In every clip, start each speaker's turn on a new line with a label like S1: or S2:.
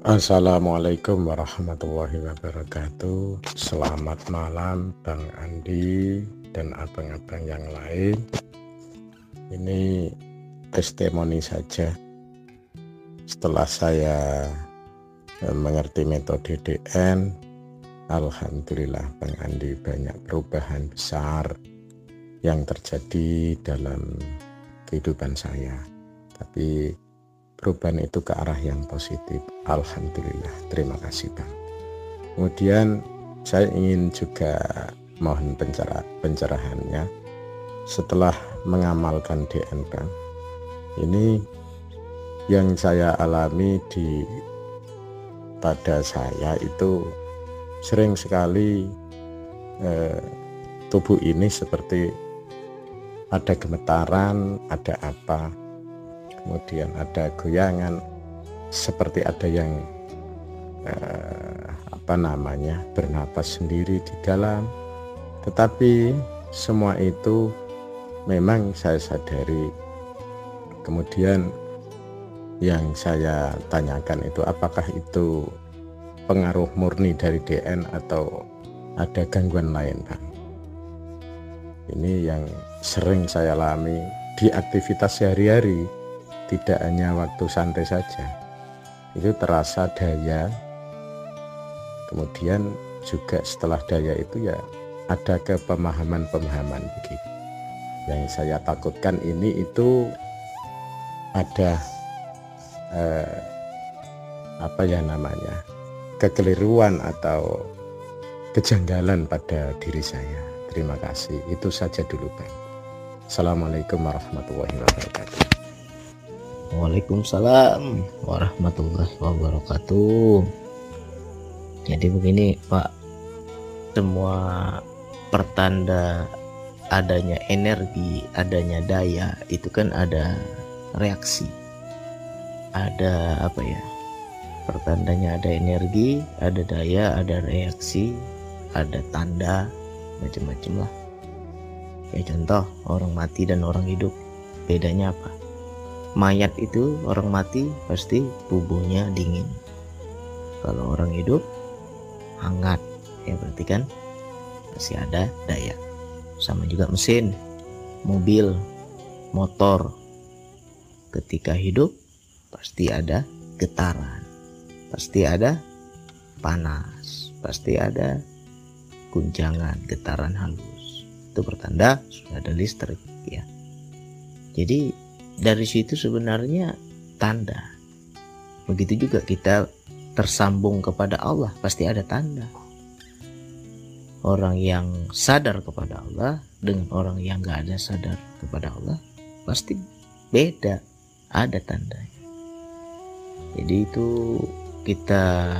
S1: Assalamualaikum warahmatullahi wabarakatuh. Selamat malam Bang Andi dan abang-abang yang lain. Ini testimoni saja. Setelah saya eh, mengerti metode DN Alhamdulillah Bang Andi banyak perubahan besar yang terjadi dalam kehidupan saya. Tapi perubahan itu ke arah yang positif. Alhamdulillah. Terima kasih Bang. Kemudian saya ingin juga mohon pencerah, pencerahannya. Setelah mengamalkan DN Bang ini yang saya alami di pada saya itu sering sekali eh, tubuh ini seperti ada gemetaran, ada apa kemudian ada goyangan seperti ada yang eh, apa namanya bernapas sendiri di dalam. Tetapi semua itu memang saya sadari. Kemudian yang saya tanyakan itu apakah itu pengaruh murni dari DN atau ada gangguan lain Bang ini yang sering saya alami di aktivitas sehari-hari tidak hanya waktu santai saja. Itu terasa daya. Kemudian juga setelah daya itu ya ada kepemahaman-pemahaman begitu. Yang saya takutkan ini itu ada eh, apa ya namanya kekeliruan atau kejanggalan pada diri saya. Terima kasih. Itu saja dulu Bang Assalamualaikum warahmatullahi wabarakatuh
S2: Waalaikumsalam warahmatullahi wabarakatuh. Jadi begini Pak, semua pertanda adanya energi, adanya daya itu kan ada reaksi. Ada apa ya? Pertandanya ada energi, ada daya, ada reaksi, ada tanda, macam-macam lah. Ya contoh orang mati dan orang hidup, bedanya apa? Mayat itu orang mati pasti tubuhnya dingin. Kalau orang hidup hangat. Ya berarti kan masih ada daya. Sama juga mesin mobil motor. Ketika hidup pasti ada getaran. Pasti ada panas. Pasti ada guncangan getaran halus. Itu pertanda sudah ada listrik ya. Jadi dari situ sebenarnya tanda. Begitu juga kita tersambung kepada Allah pasti ada tanda. Orang yang sadar kepada Allah dengan orang yang gak ada sadar kepada Allah pasti beda, ada tandanya. Jadi itu kita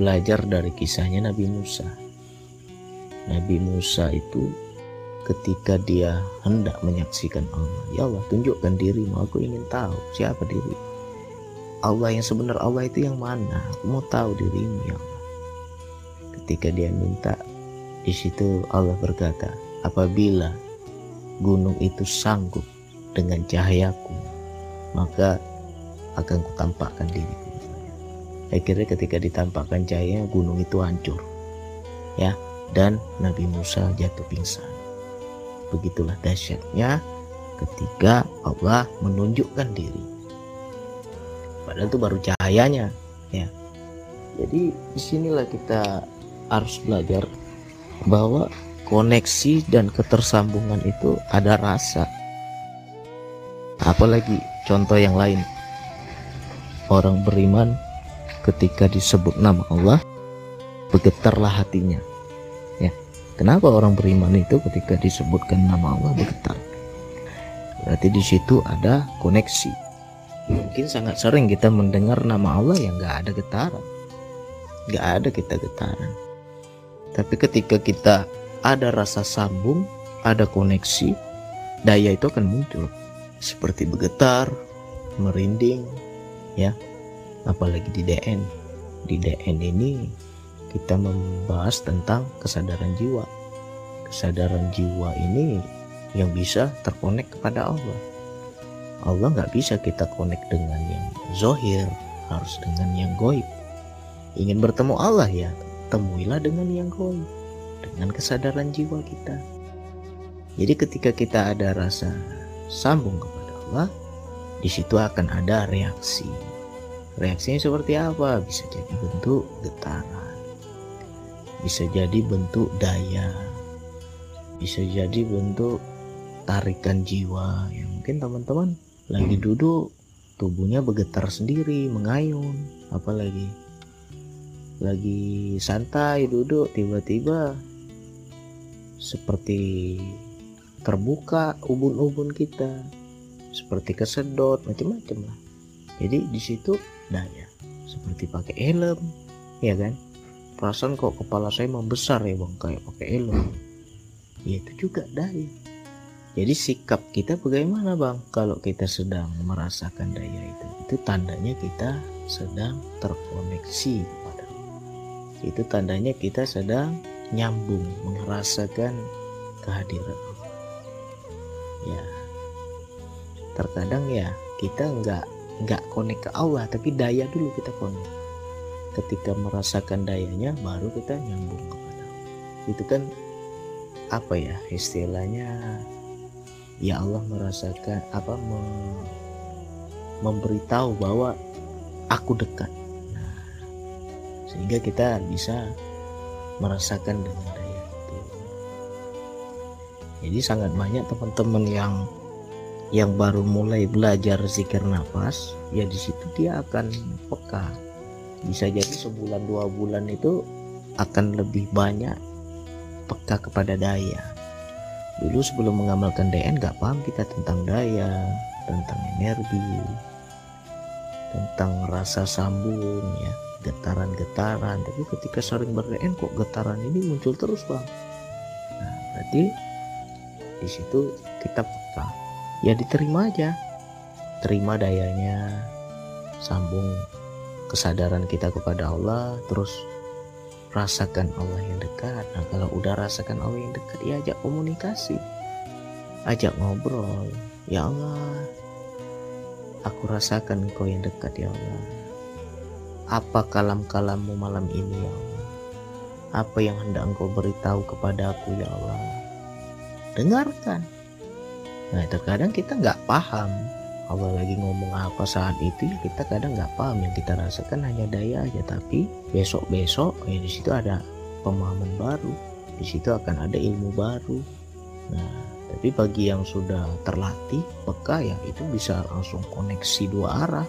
S2: belajar dari kisahnya Nabi Musa. Nabi Musa itu ketika dia hendak menyaksikan Allah. Ya Allah tunjukkan dirimu. Aku ingin tahu siapa diri. Allah yang sebenar Allah itu yang mana? Aku mau tahu dirimu ya Allah. Ketika dia minta di situ Allah berkata apabila gunung itu sanggup dengan cahayaku maka akan kutampakkan diriku. Akhirnya ketika ditampakkan cahaya gunung itu hancur. Ya dan Nabi Musa jatuh pingsan Begitulah dahsyatnya ketika Allah menunjukkan diri. Padahal itu baru cahayanya, ya. Jadi di sinilah kita harus belajar bahwa koneksi dan ketersambungan itu ada rasa. Apalagi contoh yang lain. Orang beriman ketika disebut nama Allah bergetarlah hatinya Kenapa orang beriman itu ketika disebutkan nama Allah bergetar? Berarti di situ ada koneksi. Mungkin sangat sering kita mendengar nama Allah yang nggak ada getaran, nggak ada kita getaran. Tapi ketika kita ada rasa sambung, ada koneksi, daya itu akan muncul seperti bergetar, merinding, ya. Apalagi di DN. Di DN ini kita membahas tentang kesadaran jiwa. Kesadaran jiwa ini yang bisa terkonek kepada Allah. Allah nggak bisa kita konek dengan yang zohir, harus dengan yang goib. ingin bertemu Allah ya temuilah dengan yang goib dengan kesadaran jiwa kita jadi ketika kita ada rasa sambung kepada Allah di situ akan ada reaksi reaksinya seperti apa bisa jadi bentuk getaran bisa jadi bentuk daya. Bisa jadi bentuk tarikan jiwa. Yang mungkin teman-teman lagi duduk tubuhnya bergetar sendiri mengayun. Apalagi? Lagi santai duduk tiba-tiba seperti terbuka ubun-ubun kita. Seperti kesedot macam-macam lah. Jadi di situ daya. Seperti pakai helm ya kan perasaan kok kepala saya membesar ya bang? Kayak pakai helm. Ya itu juga daya. Jadi sikap kita bagaimana bang? Kalau kita sedang merasakan daya itu itu tandanya kita sedang terkoneksi itu tandanya kita sedang nyambung merasakan kehadiran ya. Terkadang ya kita nggak nggak konek ke Allah tapi daya dulu kita konek ketika merasakan dayanya baru kita nyambung kepada itu kan apa ya istilahnya? Ya Allah merasakan apa memberitahu bahwa aku dekat. Sehingga kita bisa merasakan dengan daya itu. Jadi sangat banyak teman-teman yang yang baru mulai belajar zikir nafas ya di situ dia akan peka bisa jadi sebulan dua bulan itu akan lebih banyak peka kepada daya. Dulu sebelum mengamalkan DN gak paham kita tentang daya tentang energi tentang rasa sambung ya. Getaran-getaran. Tapi ketika sering berDN kok getaran ini muncul terus bang? Nah berarti di situ kita peka. Ya diterima aja. Terima dayanya. Sambung kesadaran kita kepada Allah terus rasakan Allah yang dekat nah kalau udah rasakan Allah yang dekat ya ajak komunikasi ajak ngobrol ya Allah aku rasakan kau yang dekat ya Allah apa kalam-kalammu malam ini ya Allah? Apa yang hendak engkau beritahu kepada aku ya Allah? Dengarkan. Nah terkadang kita nggak paham Allah lagi ngomong apa saat itu ya kita kadang nggak paham. Yang kita rasakan hanya daya aja tapi besok-besok ya di situ ada pemahaman baru. Di situ akan ada ilmu baru. Nah tapi bagi yang sudah terlatih peka ya itu bisa langsung koneksi dua arah.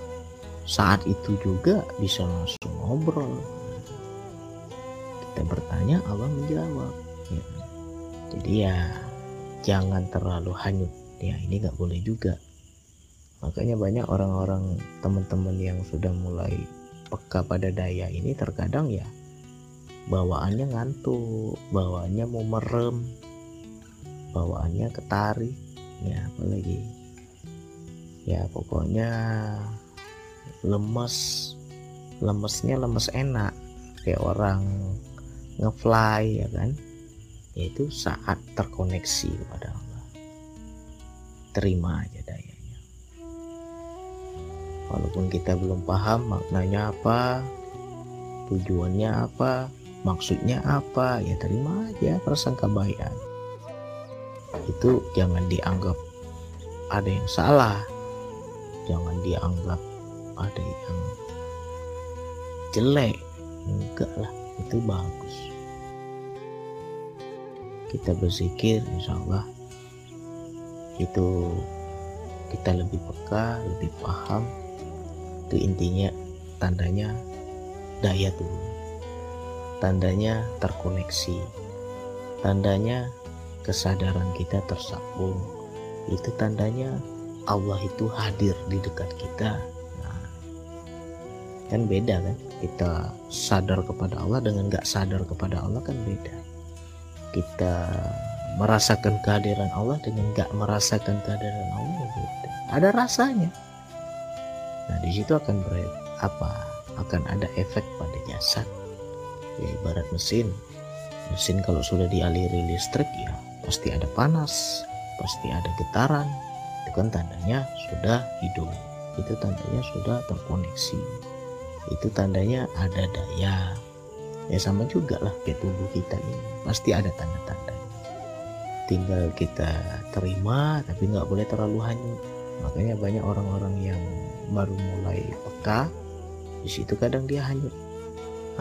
S2: Saat itu juga bisa langsung ngobrol. Kita bertanya Allah menjawab. Ya. jadi ya jangan terlalu hanyut. Ya ini nggak boleh juga makanya banyak orang-orang teman-teman yang sudah mulai peka pada daya ini terkadang ya bawaannya ngantuk bawaannya mau merem bawaannya ketarik ya apalagi. Ya pokoknya lemes lemesnya lemes enak kayak orang ngefly ya kan? Yaitu saat terkoneksi kepada Allah. Terima aja dayanya walaupun kita belum paham maknanya apa tujuannya apa maksudnya apa ya terima aja prasangka baik itu jangan dianggap ada yang salah. Jangan dianggap ada yang jelek. Enggak lah itu bagus. Kita berpikir insya Allah itu kita lebih peka lebih paham itu intinya tandanya daya turun. Tandanya terkoneksi. Tandanya kesadaran kita tersambung. Itu tandanya Allah itu hadir di dekat kita. Kan beda kan? Kita sadar kepada Allah dengan nggak sadar kepada Allah kan beda. Kita merasakan kehadiran Allah dengan nggak merasakan kehadiran Allah ya beda. Ada rasanya nah di situ akan ber apa? Akan ada efek pada jasad. Ya ibarat mesin. Mesin kalau sudah dialiri listrik ya pasti ada panas pasti ada getaran. Itu kan tandanya sudah hidup itu tandanya sudah terkoneksi. Itu tandanya ada daya. Ya sama juga lah kayak tubuh kita ini. Pasti ada tanda-tanda tinggal kita terima tapi nggak boleh terlalu hanyut makanya banyak orang-orang yang baru mulai peka di situ kadang dia hanyut.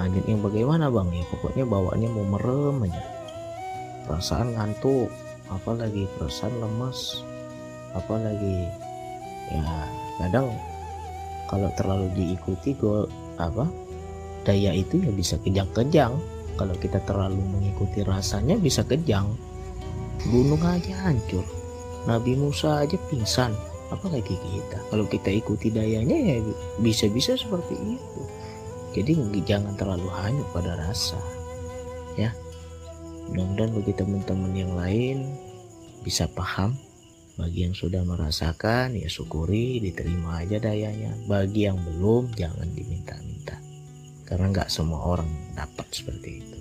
S2: Hanyut yang bagaimana bang? Ya pokoknya bawaannya mau merem aja. Perasaan ngantuk apalagi perasaan lemas apalagi ya kadang kalau terlalu diikuti gol apa daya itu ya bisa kejang-kejang. Kalau kita terlalu mengikuti rasanya bisa kejang. Gunung aja hancur. Nabi Musa aja pingsan apalagi kita? Kalau kita ikuti dayanya ya bisa-bisa seperti itu. Jadi jangan terlalu hanyut pada rasa ya. Mudah-mudahan bagi teman-teman yang lain bisa paham. Bagi yang sudah merasakan ya syukuri diterima aja dayanya. Bagi yang belum jangan diminta-minta. Karena nggak semua orang dapat seperti itu.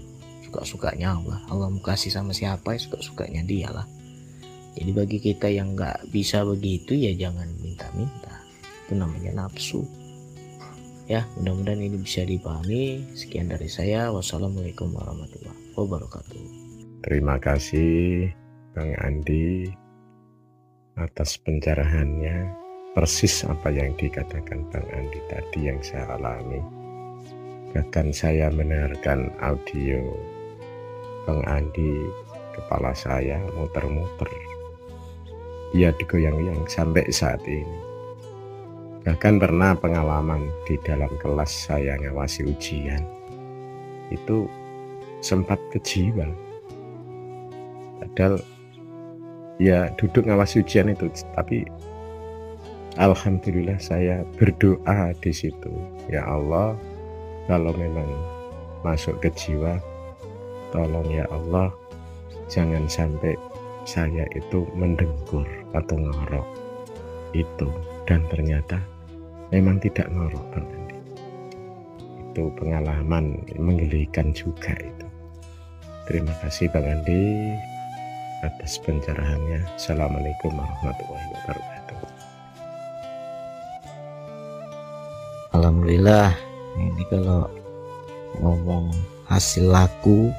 S2: Suka-sukanya Allah. Allah mau kasih sama siapa ya suka-sukanya dia lah jadi bagi kita yang nggak bisa begitu ya jangan minta-minta. Itu namanya nafsu. Ya mudah-mudahan ini bisa dipahami. Sekian dari saya. Wassalamualaikum warahmatullahi wabarakatuh.
S1: Terima kasih Bang Andi atas pencerahannya. Persis apa yang dikatakan Bang Andi tadi yang saya alami. Bahkan saya mendengarkan audio Bang Andi kepala saya muter-muter ia digoyang-goyang sampai saat ini. Bahkan pernah pengalaman di dalam kelas saya ngawasi ujian. Itu sempat kejiwa. Padahal ya duduk ngawasi ujian itu tapi Alhamdulillah saya berdoa di situ. Ya Allah kalau memang masuk ke jiwa tolong ya Allah jangan sampai saya itu mendengkur atau ngorok itu. Dan ternyata memang tidak ngorok Bang Andi. Itu pengalaman menggelikan juga itu. Terima kasih Bang Andi atas pencerahannya. Assalamualaikum warahmatullahi wabarakatuh.
S2: Alhamdulillah ini kalau ngomong hasil laku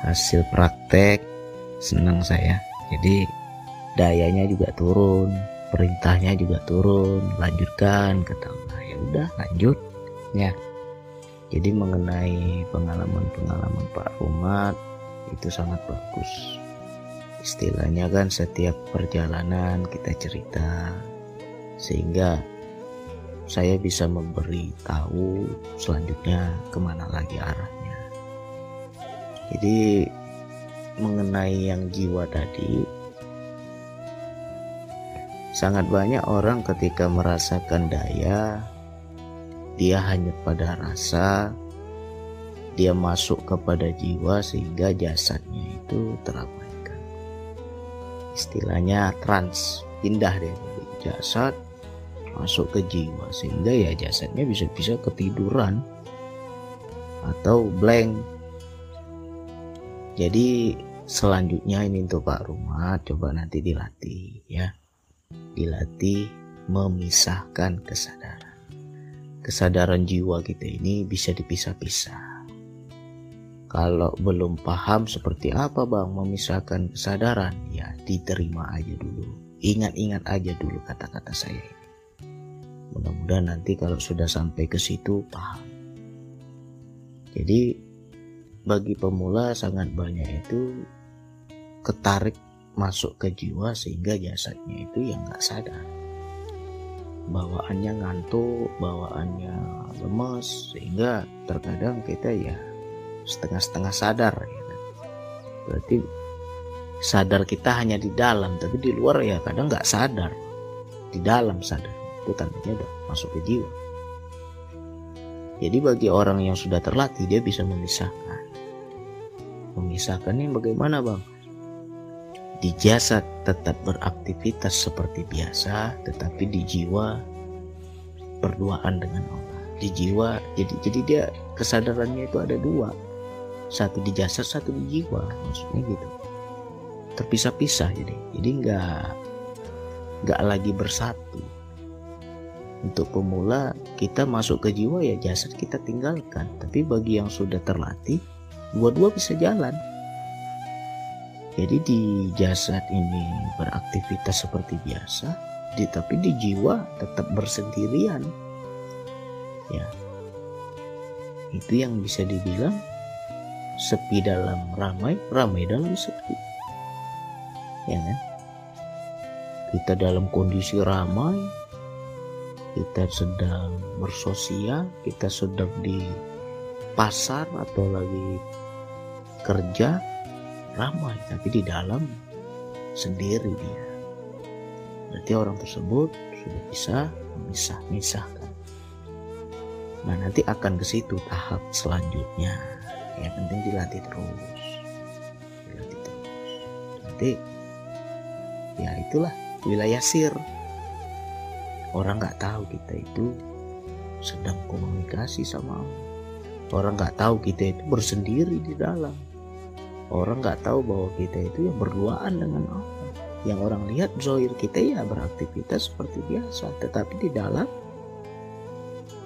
S2: hasil praktek senang saya. Jadi dayanya juga turun perintahnya juga turun lanjutkan kata Allah ya udah lanjut. Ya. Jadi mengenai pengalaman-pengalaman Pak Rumat itu sangat bagus. Istilahnya kan setiap perjalanan kita cerita sehingga saya bisa memberi tahu selanjutnya ke mana lagi arahnya. Jadi mengenai yang jiwa tadi sangat banyak orang ketika merasakan daya dia hanya pada rasa dia masuk kepada jiwa sehingga jasadnya itu terabaikan. Istilahnya trans pindah dari jasad masuk ke jiwa sehingga ya jasadnya bisa-bisa ketiduran atau blank. Jadi selanjutnya ini untuk Pak Rumah coba nanti dilatih ya. Dilatih memisahkan kesadaran. Kesadaran jiwa kita ini bisa dipisah-pisah. Kalau belum paham seperti apa bang memisahkan kesadaran ya diterima aja dulu. Ingat-ingat aja dulu kata-kata saya ini. Mudah-mudahan nanti kalau sudah sampai ke situ paham. Jadi bagi pemula sangat banyak itu ketarik masuk ke jiwa sehingga jasadnya itu yang nggak sadar. Bawaannya ngantuk bawaannya lemas sehingga terkadang kita ya setengah-setengah sadar ya kan? berarti sadar kita hanya di dalam tapi di luar ya kadang nggak sadar. Di dalam sadar itu tandanya udah masuk ke jiwa. Jadi bagi orang yang sudah terlatih dia bisa memisahkan. Memisahkannya bagaimana bang di jasad tetap beraktivitas seperti biasa tetapi di jiwa berduaan dengan Allah. Di jiwa jadi jadi dia kesadarannya itu ada dua. Satu di jasad satu di jiwa maksudnya gitu. Terpisah-pisah jadi. Jadi nggak nggak lagi bersatu. Untuk pemula kita masuk ke jiwa ya jasad kita tinggalkan. Tapi bagi yang sudah terlatih dua-dua bisa jalan jadi di jasad ini beraktivitas seperti biasa di, tapi di jiwa tetap bersendirian. Ya. Itu yang bisa dibilang sepi dalam ramai ramai dalam sepi. Ya kan? Kita dalam kondisi ramai kita sedang bersosial kita sedang di pasar atau lagi kerja ramai tapi di dalam sendiri dia. Berarti orang tersebut sudah bisa memisah-misahkan. Nah nanti akan ke situ tahap selanjutnya. Yang penting dilatih terus. Dilatih terus. Nanti ya itulah wilayah sir. Orang nggak tahu kita itu sedang komunikasi sama orang nggak tahu kita itu bersendiri di dalam orang nggak tahu bahwa kita itu yang berduaan dengan Allah. Yang orang lihat zohir kita ya beraktivitas seperti biasa tetapi di dalam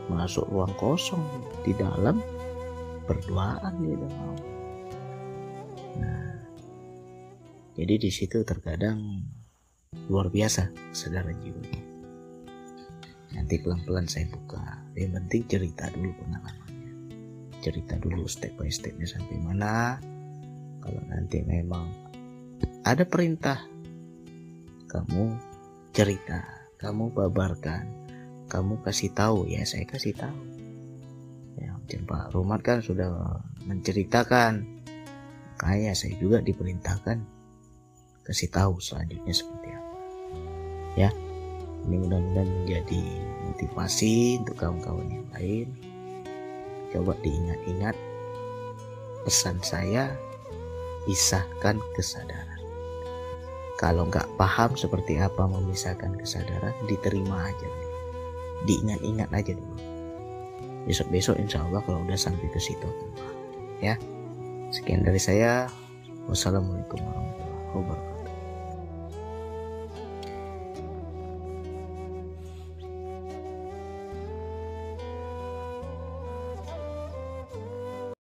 S2: masuk ruang kosong di dalam berduaan di dengan Allah. Nah jadi di situ terkadang luar biasa kesadaran jiwanya nanti pelan-pelan saya buka. Yang penting cerita dulu pengalamannya. Cerita dulu step by stepnya sampai mana kalau nanti memang ada perintah kamu cerita kamu babarkan kamu kasih tahu ya saya kasih tahu. Ya Pak Rumat kan sudah menceritakan. Kayak saya juga diperintahkan kasih tahu selanjutnya seperti apa. Ya ini mudah-mudahan menjadi motivasi untuk kawan-kawan yang lain. Coba diingat-ingat pesan saya pisahkan kesadaran. Kalau nggak paham seperti apa memisahkan kesadaran diterima aja. Diingat-ingat aja dulu. Besok-besok insya Allah kalau udah sampai ke situ. Ya sekian dari saya. Wassalamualaikum warahmatullahi wabarakatuh